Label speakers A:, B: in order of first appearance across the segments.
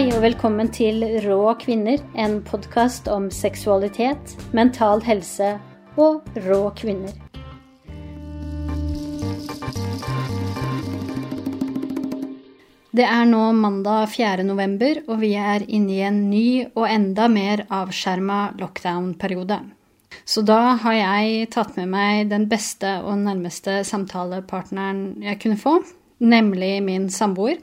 A: Hei og velkommen til Rå kvinner, en podkast om seksualitet, mental helse og rå kvinner. Det er nå mandag 4. november, og vi er inne i en ny og enda mer avskjerma lockdown-periode. Så da har jeg tatt med meg den beste og nærmeste samtalepartneren jeg kunne få, nemlig min samboer.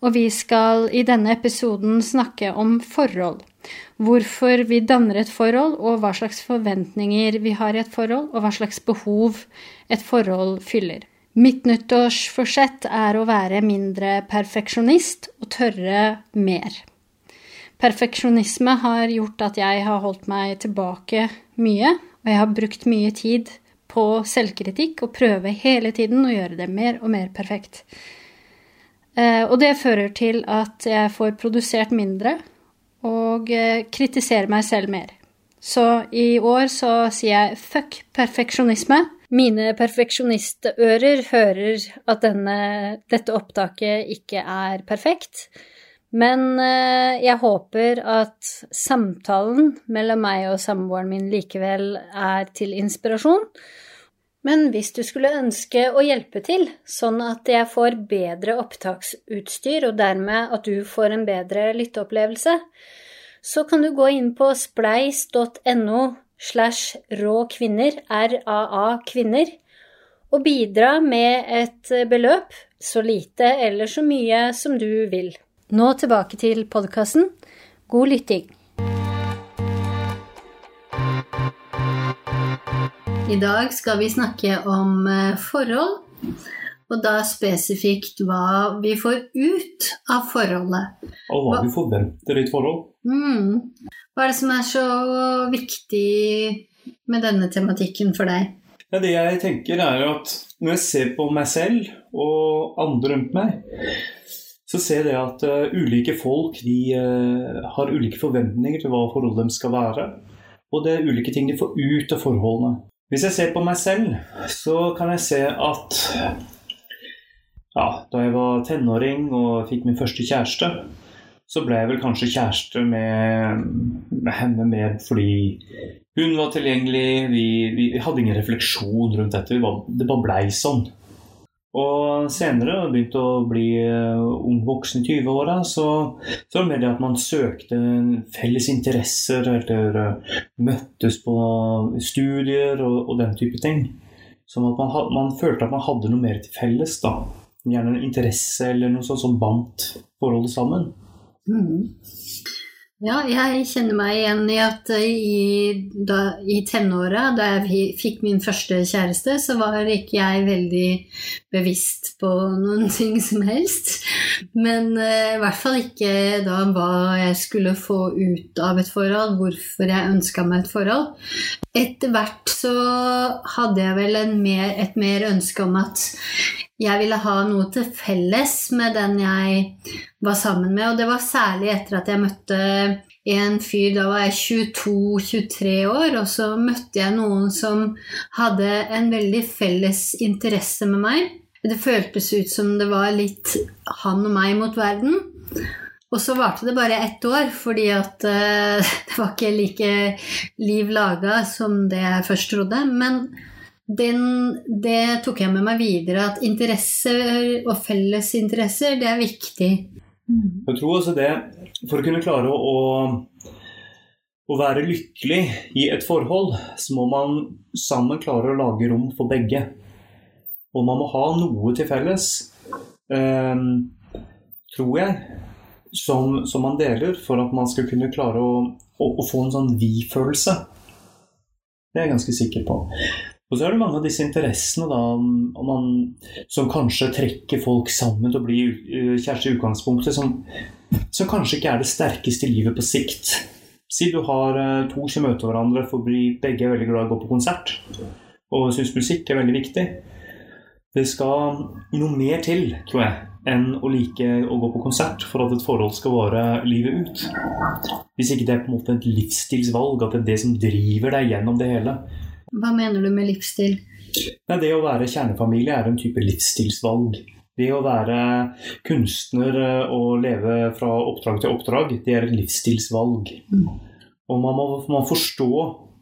A: Og vi skal i denne episoden snakke om forhold. Hvorfor vi danner et forhold, og hva slags forventninger vi har i et forhold, og hva slags behov et forhold fyller. Mitt nyttårsforsett er å være mindre perfeksjonist og tørre mer. Perfeksjonisme har gjort at jeg har holdt meg tilbake mye, og jeg har brukt mye tid på selvkritikk og prøve hele tiden å gjøre det mer og mer perfekt. Eh, og det fører til at jeg får produsert mindre og eh, kritiserer meg selv mer. Så i år så sier jeg fuck perfeksjonisme. Mine perfeksjonistører hører at denne, dette opptaket ikke er perfekt. Men eh, jeg håper at samtalen mellom meg og samboeren min likevel er til inspirasjon. Men hvis du skulle ønske å hjelpe til, sånn at jeg får bedre opptaksutstyr, og dermed at du får en bedre lytteopplevelse, så kan du gå inn på spleis.no slash rå kvinner, RAA kvinner, og bidra med et beløp, så lite eller så mye som du vil. Nå tilbake til podkasten. God lytting. I dag skal vi snakke om eh, forhold, og da spesifikt hva vi får ut av forholdet.
B: Og hva vi forventer i et forhold.
A: Mm. Hva er det som er så viktig med denne tematikken for deg?
B: Ja, det jeg tenker er at når jeg ser på meg selv og andre rundt meg, så ser jeg at uh, ulike folk de, uh, har ulike forventninger til hva forholdet deres skal være. Og det er ulike ting de får ut av forholdene. Hvis jeg ser på meg selv, så kan jeg se at ja, da jeg var tenåring og fikk min første kjæreste, så ble jeg vel kanskje kjæreste med, med henne mer fordi hun var tilgjengelig. Vi, vi, vi hadde ingen refleksjon rundt dette. Var, det bare blei sånn. Og senere, begynte å bli uh, ung voksen i 20-åra, så, var det at man søkte felles interesser eller møttes på studier og, og, den type ting. Sånn at man, man, følte at man hadde noe mer til felles. da. Gjerne en interesse eller noe sånt som bandt forholdet sammen.
A: Mm. Ja, jeg kjenner meg igjen i at i, da, i tenåra, da jeg fikk min første kjæreste, så var ikke jeg veldig bevisst på noen ting som helst. Men uh, i hvert fall ikke da hva jeg skulle få ut av et forhold, hvorfor jeg ønska meg et forhold. Etter hvert så hadde jeg vel mer, et mer ønske om at jeg ville ha noe til felles med den jeg var sammen med. Og det var særlig etter at jeg møtte en fyr Da var jeg 22-23 år, og så møtte jeg noen som hadde en veldig felles interesse med meg. Det føltes ut som det var litt han og meg mot verden. Og så varte det bare ett år, fordi at uh, det var ikke like liv laga som det jeg først trodde. Men den, det tok jeg med meg videre, at interesser og felles interesser, det er viktig.
B: Mm. Jeg tror også det, For å kunne klare å, å, være lykkelig i et forhold, så må man sammen klare å lage rom for begge. Og man må ha noe til felles, um, tror jeg, som, som, man deler, for at man skal kunne klare å, å, å få en sånn vi-følelse. Det er jeg ganske sikker på. Og så er det mange av disse interessene da, man, som kanskje trekker folk sammen til å bli eh, kjæreste i utgangspunktet, som, som, kanskje ikke er det sterkeste i livet på sikt. Si du har eh, to som møter hverandre for begge er veldig glad i å gå på konsert og syns musikk er veldig viktig. Det skal noe mer til, tror jeg, enn å like å gå på konsert for at et forhold skal vare livet ut. Hvis ikke det er på en måte et livsstilsvalg, at det er det som driver deg gjennom det hele.
A: Hva mener du med livsstil?
B: Nei, det å være kjernefamilie er en type livsstilsvalg. Det å være kunstner eh, og leve fra oppdrag til oppdrag, det er et livsstilsvalg. Og man må, man forstå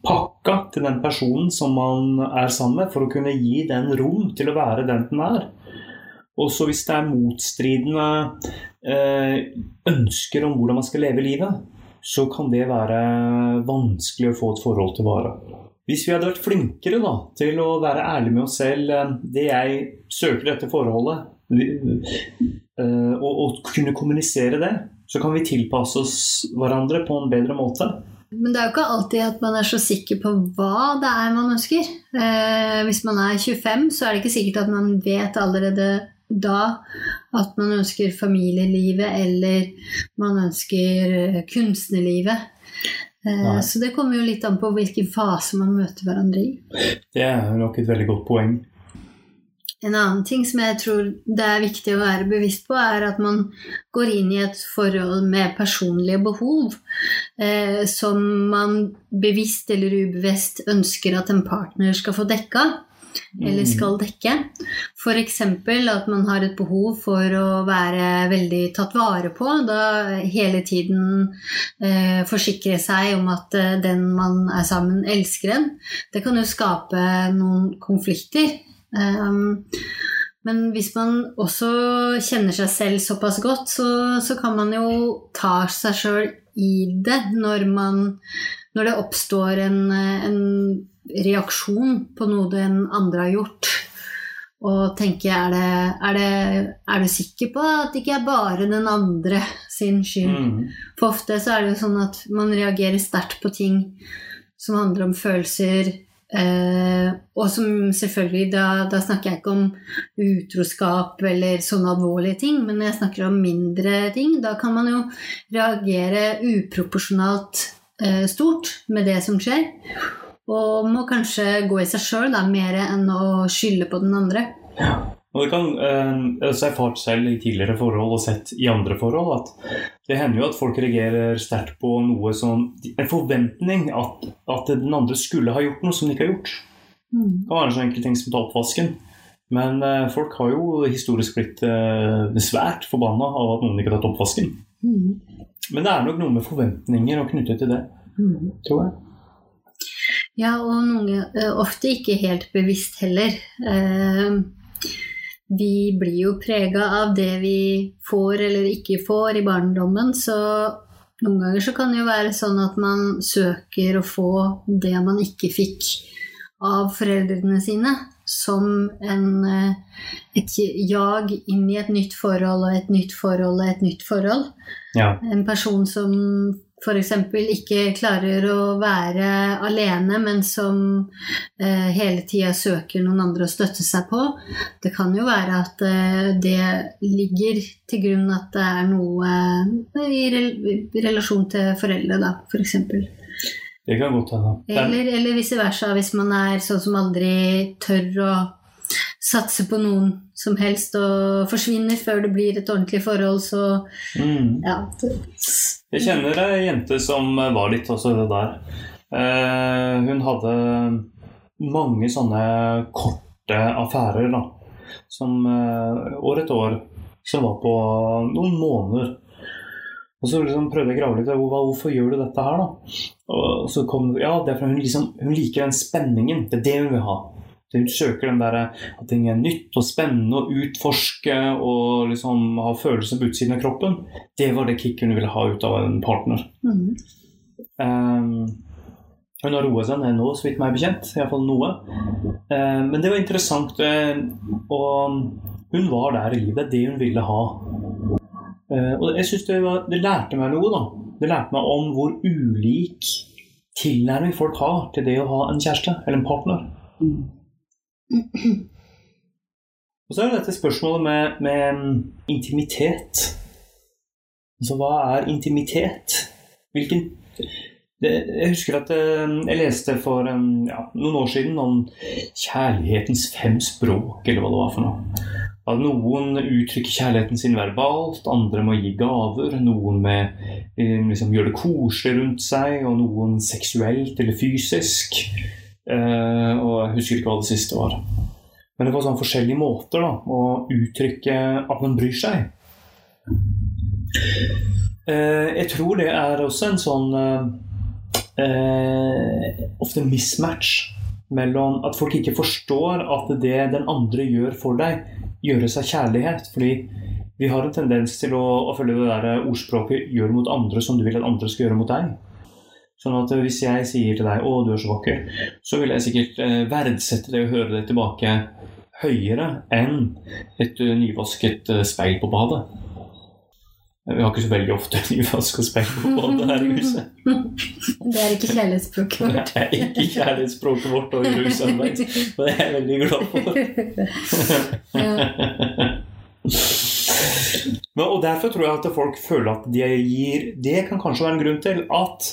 B: pakka til den personen som man er sammen med, for å kunne gi den rom til å være den den er. Og så hvis det er motstridende eh, ønsker om hvordan man skal leve livet, så kan det være vanskelig å få et forhold til vare. Hvis vi hadde vært flinkere da, til å være ærlige med oss selv Det jeg søker dette forholdet, eh, og, og kunne kommunisere det, så kan vi tilpasse oss hverandre på en bedre måte.
A: Men det er jo ikke alltid at man er så sikker på hva det er man ønsker. Eh, hvis man er 25, så er det ikke sikkert at man vet allerede da at man ønsker familielivet eller man ønsker eh, kunstnerlivet. Eh,
B: Nei.
A: så det kommer jo litt an på hvilken fase man møter hverandre i.
B: Det er nok et veldig godt poeng.
A: En annen ting som jeg tror det er viktig å være bevisst på, er at man går inn i et forhold med personlige behov eh, som man bevisst eller ubevisst ønsker at en partner skal få dekka. Eller skal dekke. F.eks. at man har et behov for å være veldig tatt vare på. Da hele tiden eh, forsikre seg om at eh, den man er sammen, elsker en. Det kan jo skape noen konflikter. Um, men hvis man også kjenner seg selv såpass godt, så, så kan man jo ta seg sjøl i det når, man, når det oppstår en, en reaksjon på noe den andre har gjort. Og tenke er er, er du sikker på at det ikke er bare den andre sin skyld?
B: Mm.
A: For ofte så er det jo sånn at man reagerer sterkt på ting som handler om følelser. Eh, og som selvfølgelig, da, da snakker jeg ikke om utroskap eller sånne alvorlige ting, men når jeg snakker om mindre ting, da kan man jo reagere uproporsjonalt eh, stort med det som skjer. Og må kanskje gå i seg sjøl mer enn å skylde på den andre. Ja.
B: Og det kan eh, altså Jeg har erfart selv i tidligere forhold og sett i andre forhold at det hender jo at folk reagerer sterkt på noe som En forventning at, at den andre skulle ha gjort noe som de ikke har gjort.
A: Mm.
B: Det kan være så enkle ting som å ta oppvasken. Men eh, folk har jo historisk blitt eh, svært forbanna av at noen ikke har tatt oppvasken.
A: Mm.
B: Men det er nok noe med forventninger og knyttet til det,
A: Mm.
B: tror jeg.
A: Ja, og noen, eh, ofte ikke helt bevisst heller. Eh, vi blir jo prega av det vi får eller ikke får i barndommen, så noen ganger så kan det jo være sånn at man søker å få det man ikke fikk av foreldrene sine, som en, eh, et jag inn i et nytt forhold og et nytt forhold og et nytt forhold.
B: Ja.
A: En person som f.eks. ikke klarer å være alene, men som eh, hele tida søker noen andre å støtte seg på. Det kan jo være at eh, det ligger til grunn at det er noe eh, i, rel i relasjon til foreldre, da, f.eks.
B: Det kan godt hende. Er-
A: Eller, eller vice versa, hvis man er sånn som aldri tør å satse på noen som helst og forsvinner før det blir et ordentlig forhold, så
B: Mm.
A: ja.
B: Jeg kjenner ei jente som var litt også det der. Eh, hun hadde mange sånne korte affærer, da. Som eh, år etter år. Som var på noen måneder. Og så liksom prøvde jeg å grave litt. Hvor, hvorfor gjør du dette her, da? Og så kom Ja, det er fordi hun, liksom, hun liker den spenningen. Det er det hun vil ha. Hun søker den der at ting er nytt og spennende å utforske og liksom ha følelser på utsiden av kroppen. Det var det kicket hun ville ha ut av en partner.
A: Mm.
B: Um, hun har roa seg ned nå, så vidt meg bekjent. Iallfall noe. Um, men det var interessant. eh, og hun var der i livet, det hun ville ha. Uh, og jeg synes det, var, det lærte meg noe, da. Det lærte meg om hvor ulik tilnærming folk har til det å ha en kjæreste eller en partner. Og så er det dette spørsmålet med, med intimitet. Altså, hva er intimitet? Hvilken det, Jeg husker at eh, jeg leste for en, ja, noen år siden om kjærlighetens fem språk, eller hva det var for noe. At noen uttrykker kjærligheten sin verbalt, andre må gi gaver. Noen med liksom gjør det koselig rundt seg, og noen seksuelt eller fysisk. Eh, og jeg husker ikke hva det siste var. Men det var sånn forskjellige måter da, å uttrykke at man bryr seg. Eh, jeg tror det er også en sånn eh, ofte mismatch mellom at folk ikke forstår at det den andre gjør for deg, gjøres av kjærlighet. Fordi vi har en tendens til å, å følge det der ordspråket 'gjør mot andre som du vil at andre skal gjøre mot deg'. Sånn at hvis jeg sier til deg 'Å, du er så vakker', så vil jeg sikkert eh, verdsette det og høre det tilbake høyere enn et uh, nyvasket speil på badet. Vi har ikke så veldig ofte nyvaska speil på badet her i huset.
A: Det er ikke kjærlighetsspråket vårt.
B: Det er ikke kjærlighetsspråket vårt og rusarbeid, men det er jeg veldig glad for.
A: ja.
B: Men, og Derfor tror jeg at folk føler at de gir Det kan kanskje være en grunn til at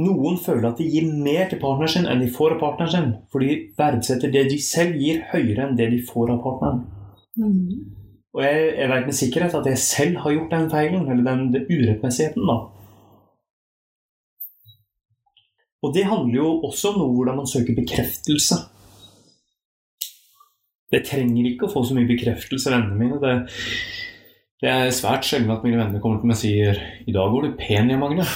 B: noen føler at de gir mer til partneren sin enn de får av partneren sin. For de verdsetter det de selv gir, høyere enn det de får av partneren.
A: Mm.
B: Og jeg, jeg vet med sikkerhet at jeg selv har gjort den feilen, eller den, den urettmessigheten. da. Og det handler jo også om noe hvordan man søker bekreftelse. Jeg trenger ikke å få så mye bekreftelse av vennene mine. Det, det er svært sjelden at mine venner kommer til meg og sier 'I dag går du pen, Jan Magne'.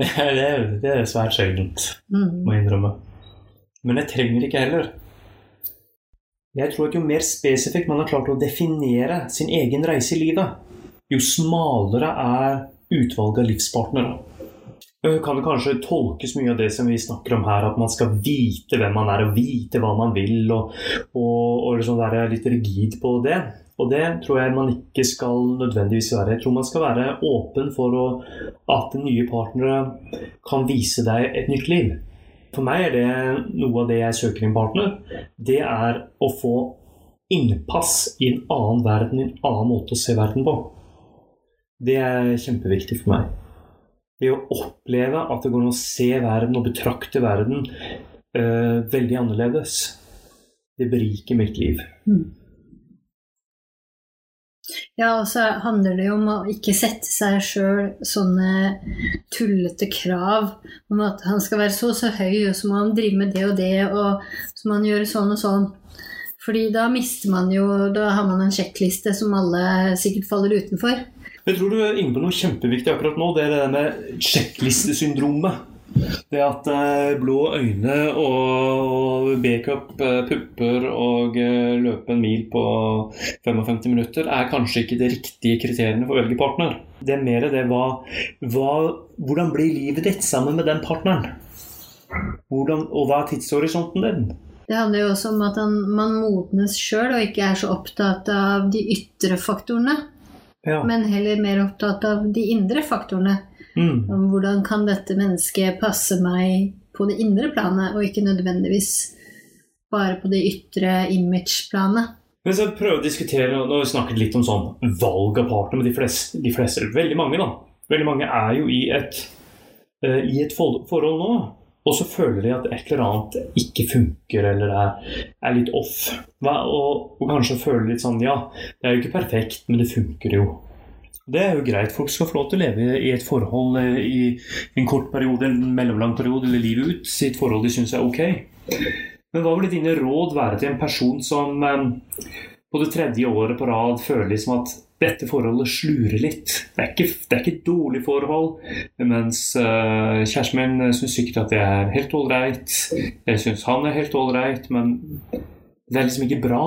B: det, er, det er svært sjeldent,
A: Mm.
B: må jeg innrømme. Men jeg trenger ikke heller. Jeg tror at jo mer spesifikt man har klart å definere sin egen reise i livet, jo smalere er utvalget av livspartnere. Eh, Kan det kanskje tolkes mye av det som vi snakker om her, at man skal vite hvem man er og vite hva man vil, og, og, og liksom være litt rigid på det. Og det tror jeg man ikke skal nødvendigvis være. Jeg tror man skal være åpen for å, at nye partnere kan vise deg et nytt liv. For meg er det noe av det jeg søker i en partner. Det er å få innpass i en annen verden, en annen måte å se verden på. Det er kjempeviktig for meg. Det å oppleve at det går an å se verden og betrakte verden uh, veldig annerledes. Det beriker mitt liv.
A: Ja, og så handler det jo om å ikke sette seg sjøl sånne tullete krav om at han skal være så og så høy, og så må han drive med det og det, og så må han gjøre sånn og sånn. Fordi da mister man jo Da har man en sjekkliste som alle sikkert faller utenfor.
B: Jeg tror du er inne på noe kjempeviktig akkurat nå. Det er det med sjekklistesyndromet. Det at eh, blå øyne og B-cup, eh, pupper og eh, løpe en mil på 55 minutter er kanskje ikke de riktige kriteriene for å velge partner. Det er mer det hva, hva Hvordan blir livet ditt sammen med den partneren? Hvordan, og hva er tidshorisonten din?
A: Det handler jo også om at man modnes sjøl og ikke er så opptatt av de ytre faktorene,
B: Ja.
A: men heller mer opptatt av de indre faktorene.
B: Mm.
A: Om hvordan kan dette mennesket passe meg på det indre planet, og ikke nødvendigvis bare på det ytre image-planet.
B: Men så prøve å diskutere, Nå har vi snakket litt om sånn valg av partner, men de fleste, de fleste veldig mange da, veldig mange er jo i et, eh, i et forhold nå, og så føler de at et eller annet ikke funker eller er, er litt off. Og, og kanskje føler litt sånn Ja, det er jo ikke perfekt, men det funker jo. Det er jo greit. Folk skal få lov til å leve i et forhold eh, i en kort periode, en mellomlang periode eller livet ut. Sitt forhold de syns er ok. Men hva vil dine råd være til en person som eh, på det tredje året på rad føler liksom at dette forholdet slurer litt? Det er ikke, det er ikke et dårlig forhold, mens uh, kjæresten min syns sikkert at det er helt ålreit. Jeg syns han er helt ålreit, men det er liksom ikke bra.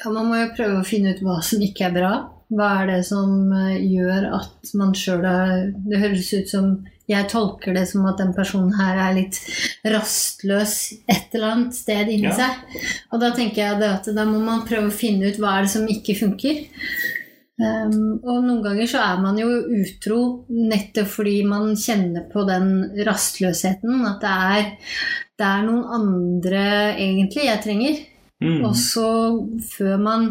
A: Ja, man må jo prøve å finne ut hva som ikke er bra. Hva er det som eh, gjør at man sjøl er Det høres ut som Jeg tolker det som at den personen her er litt rastløs et eller annet sted inni
B: Ja.
A: seg. Og da tenker jeg at da må man prøve å finne ut hva er det som ikke funker. Um, og noen ganger så er man jo utro nettopp fordi man kjenner på den rastløsheten. At det er, det er noen andre egentlig jeg trenger.
B: Mm.
A: Og så, før man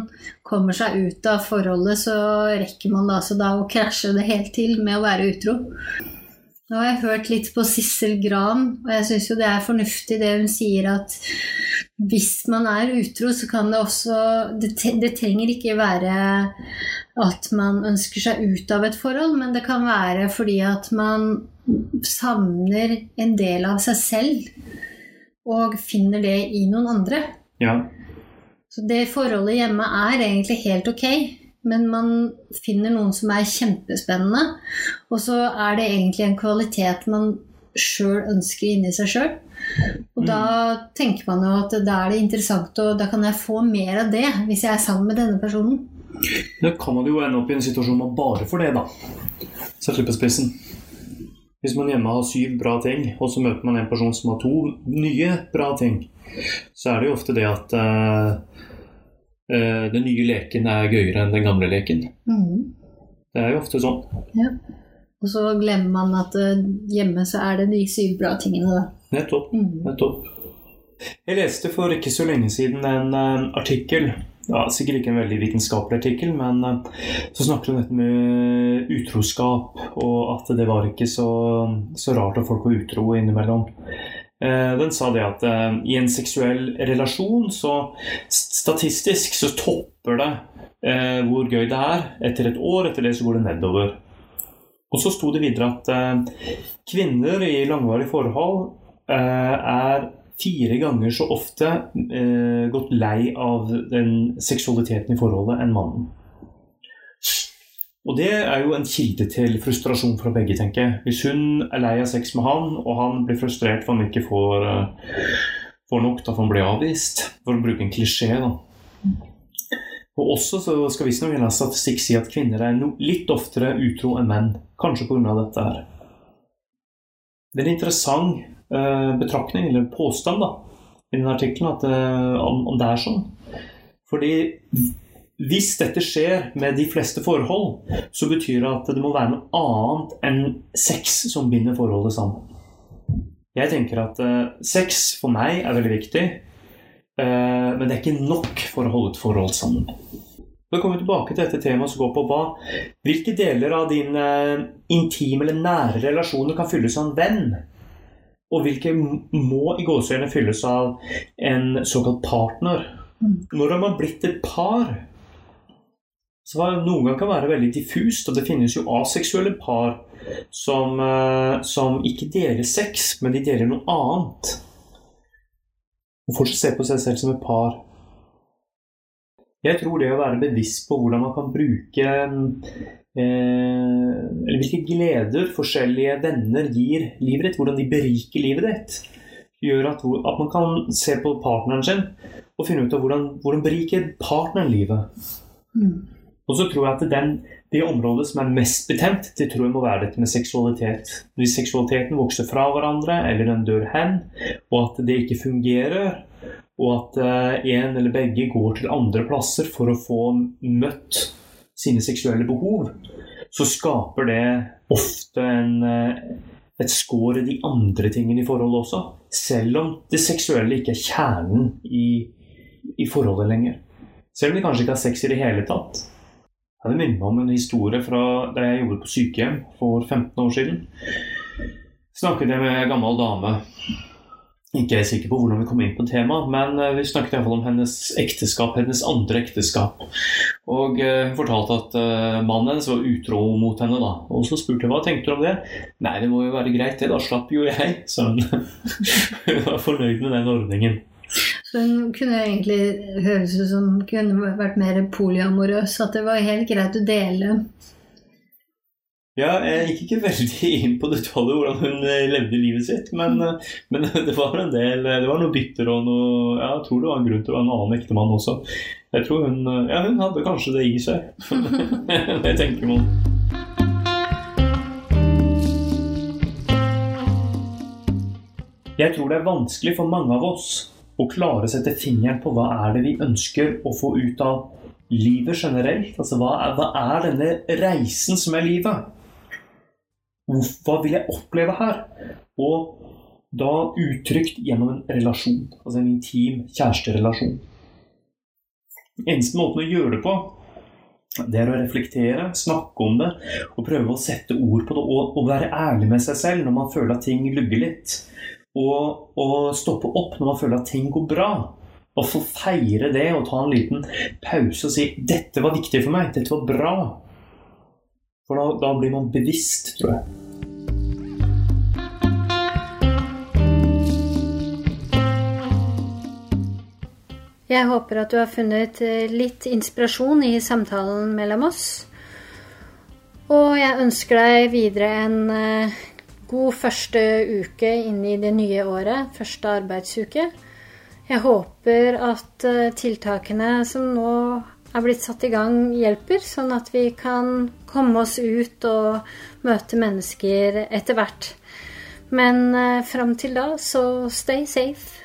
A: kommer seg ut av forholdet, så rekker man da, altså da å krasje det helt til med å være utro. Nå har jeg hørt litt på Sissel Gran, og jeg syns jo det er fornuftig det hun sier at hvis man er utro, så kan det også Det, det trenger ikke være at man ønsker seg ut av et forhold, men det kan være fordi at man savner en del av seg selv. og finner det i noen andre.
B: Ja.
A: Så det forholdet hjemme er egentlig helt ok, men man finner noen som er kjempespennende, og så er det egentlig en kvalitet man sjøl ønsker inni seg sjøl. Og da tenker man jo at da er det interessant, og da kan jeg få mer av det hvis jeg er sammen med denne personen.
B: Da kan man jo ende opp i en situasjon man bare får det, da. Sett litt på spissen. Hvis man hjemme har syv bra ting, og så møter man en person som har to nye bra ting, så er det jo ofte det at uh, uh, den nye leken er gøyere enn den gamle leken.
A: Mm.
B: Det er jo ofte sånn.
A: Ja. Og så glemmer man at eh, hjemme så er det de syv bra tingene, da.
B: Nettopp.
A: Mm.
B: Nettopp. Jeg leste for ikke så lenge siden en eh, artikkel ja, Sikkert ikke en veldig vitenskapelig artikkel, men eh, så snakker de om dette med utroskap, og at det var ikke så, så rart at folk var utro innimellom. Eh, Den sa det at eh, i en seksuell relasjon så statistisk så topper det eh, hvor gøy det er. Etter et år etter det så går det nedover. Og så sto det videre at kvinner i langvarige forhold er fire ganger så ofte gått lei av den seksualiteten i forholdet enn mannen. Og det er jo en kilde til frustrasjon fra begge, tenker jeg. Hvis hun er lei av sex med han, og han blir frustrert for han ikke får, eh, får nok, da han blir avvist. For å bruke en klisjé, da. Og også så skal visstnok en statistikk si at kvinner er no litt oftere utro enn menn. Kanskje pga. dette her. Det er en interessant uh, betraktning, eller påstand, da, i den artikkelen, eh, om, om det er sånn. Fordi hvis dette skjer med de fleste forhold, så betyr det at det må være noe annet enn sex som binder forholdet sammen. Jeg tenker at eh, sex for meg er veldig viktig, eh, men det er ikke nok for å holde et forhold sammen. Da kommer vi tilbake til dette temaet som går på hva, hvilke deler av dine intime eller nære relasjoner kan fylles av en venn, og hvilke må i gåseøynene fylles av en såkalt partner. Når har man blitt et par? Hva noen ganger kan være veldig diffust, og det finnes jo aseksuelle par som, eh, som ikke deler sex, men de deler noe annet. Og fortsatt se på seg selv som et par. Jeg tror det å være bevisst på hvordan man kan bruke eh, Eller hvilke gleder forskjellige venner gir livet ditt, hvordan de beriker livet ditt, gjør at, at man kan se på partneren sin og finne ut av hvordan, hvordan beriker partneren livet.
A: Mm.
B: Og så tror jeg at den, det området som er mest betent, det tror jeg må være dette med seksualitet. Hvis seksualiteten vokser fra hverandre, eller den dør hen, og at det ikke fungerer, og at eh, en eller begge går til andre plasser for å få møtt sine seksuelle behov, så skaper det ofte en, eh, et skår i de andre tingene i forholdet også. Selv om det seksuelle ikke er kjernen i, i forholdet lenger. Selv om de kanskje ikke har sex i det hele tatt. Det minner meg om en historie fra da jeg jobbet på sykehjem for 15 år siden. Snakket jeg med en gammel dame. Ikke er sikker på hvordan vi kom inn på temaet, men eh, vi snakket i hvert fall om hennes ekteskap, hennes andre ekteskap. Og eh, hun fortalte at eh, mannen hennes var utro mot henne. da. Og så spurte jeg hva tenkte du om det. Nei, det må jo være greit, det. Da slapp jo jeg. Så hun hun var fornøyd med den ordningen.
A: Hun kunne egentlig høres ut som kunne vært mer polyamorøs. At det var helt greit å dele.
B: Ja, jeg gikk ikke veldig inn på detaljer hvordan hun eh, levde livet sitt, men, eh, men det var en del Det var noe bitter og noe Jeg tror det var en grunn til å være en annen ektemann også. Jeg tror hun eh, Ja, hun hadde kanskje det i seg. det tenker man. Jeg tror det er vanskelig for mange av oss å klare å sette fingeren på hva er det vi ønsker å få ut av livet generelt. Altså hva er, hva er denne reisen som er livet? Hva vil jeg oppleve her? Og da uttrykt gjennom en relasjon, altså en intim kjæresterelasjon. Eneste måten å gjøre det på, det er å reflektere, snakke om det og prøve å sette ord på det og, og være ærlig med seg selv når man føler at ting lugger litt. Og, å stoppe opp når man føler at ting går bra. Og få feire det og ta en liten pause og si 'Dette var viktig for meg. Dette var bra'. For da, da blir man bevisst, tror jeg.
A: Jeg håper at du har funnet eh, litt inspirasjon i samtalen mellom oss. Og jeg ønsker deg videre en eh, god første uke inn i det nye året. Første arbeidsuke. Jeg håper at eh, tiltakene som nå er blitt satt i gang, hjelper, sånn at vi kan komme oss ut og møte mennesker etter hvert. Men fram til da, så stay safe.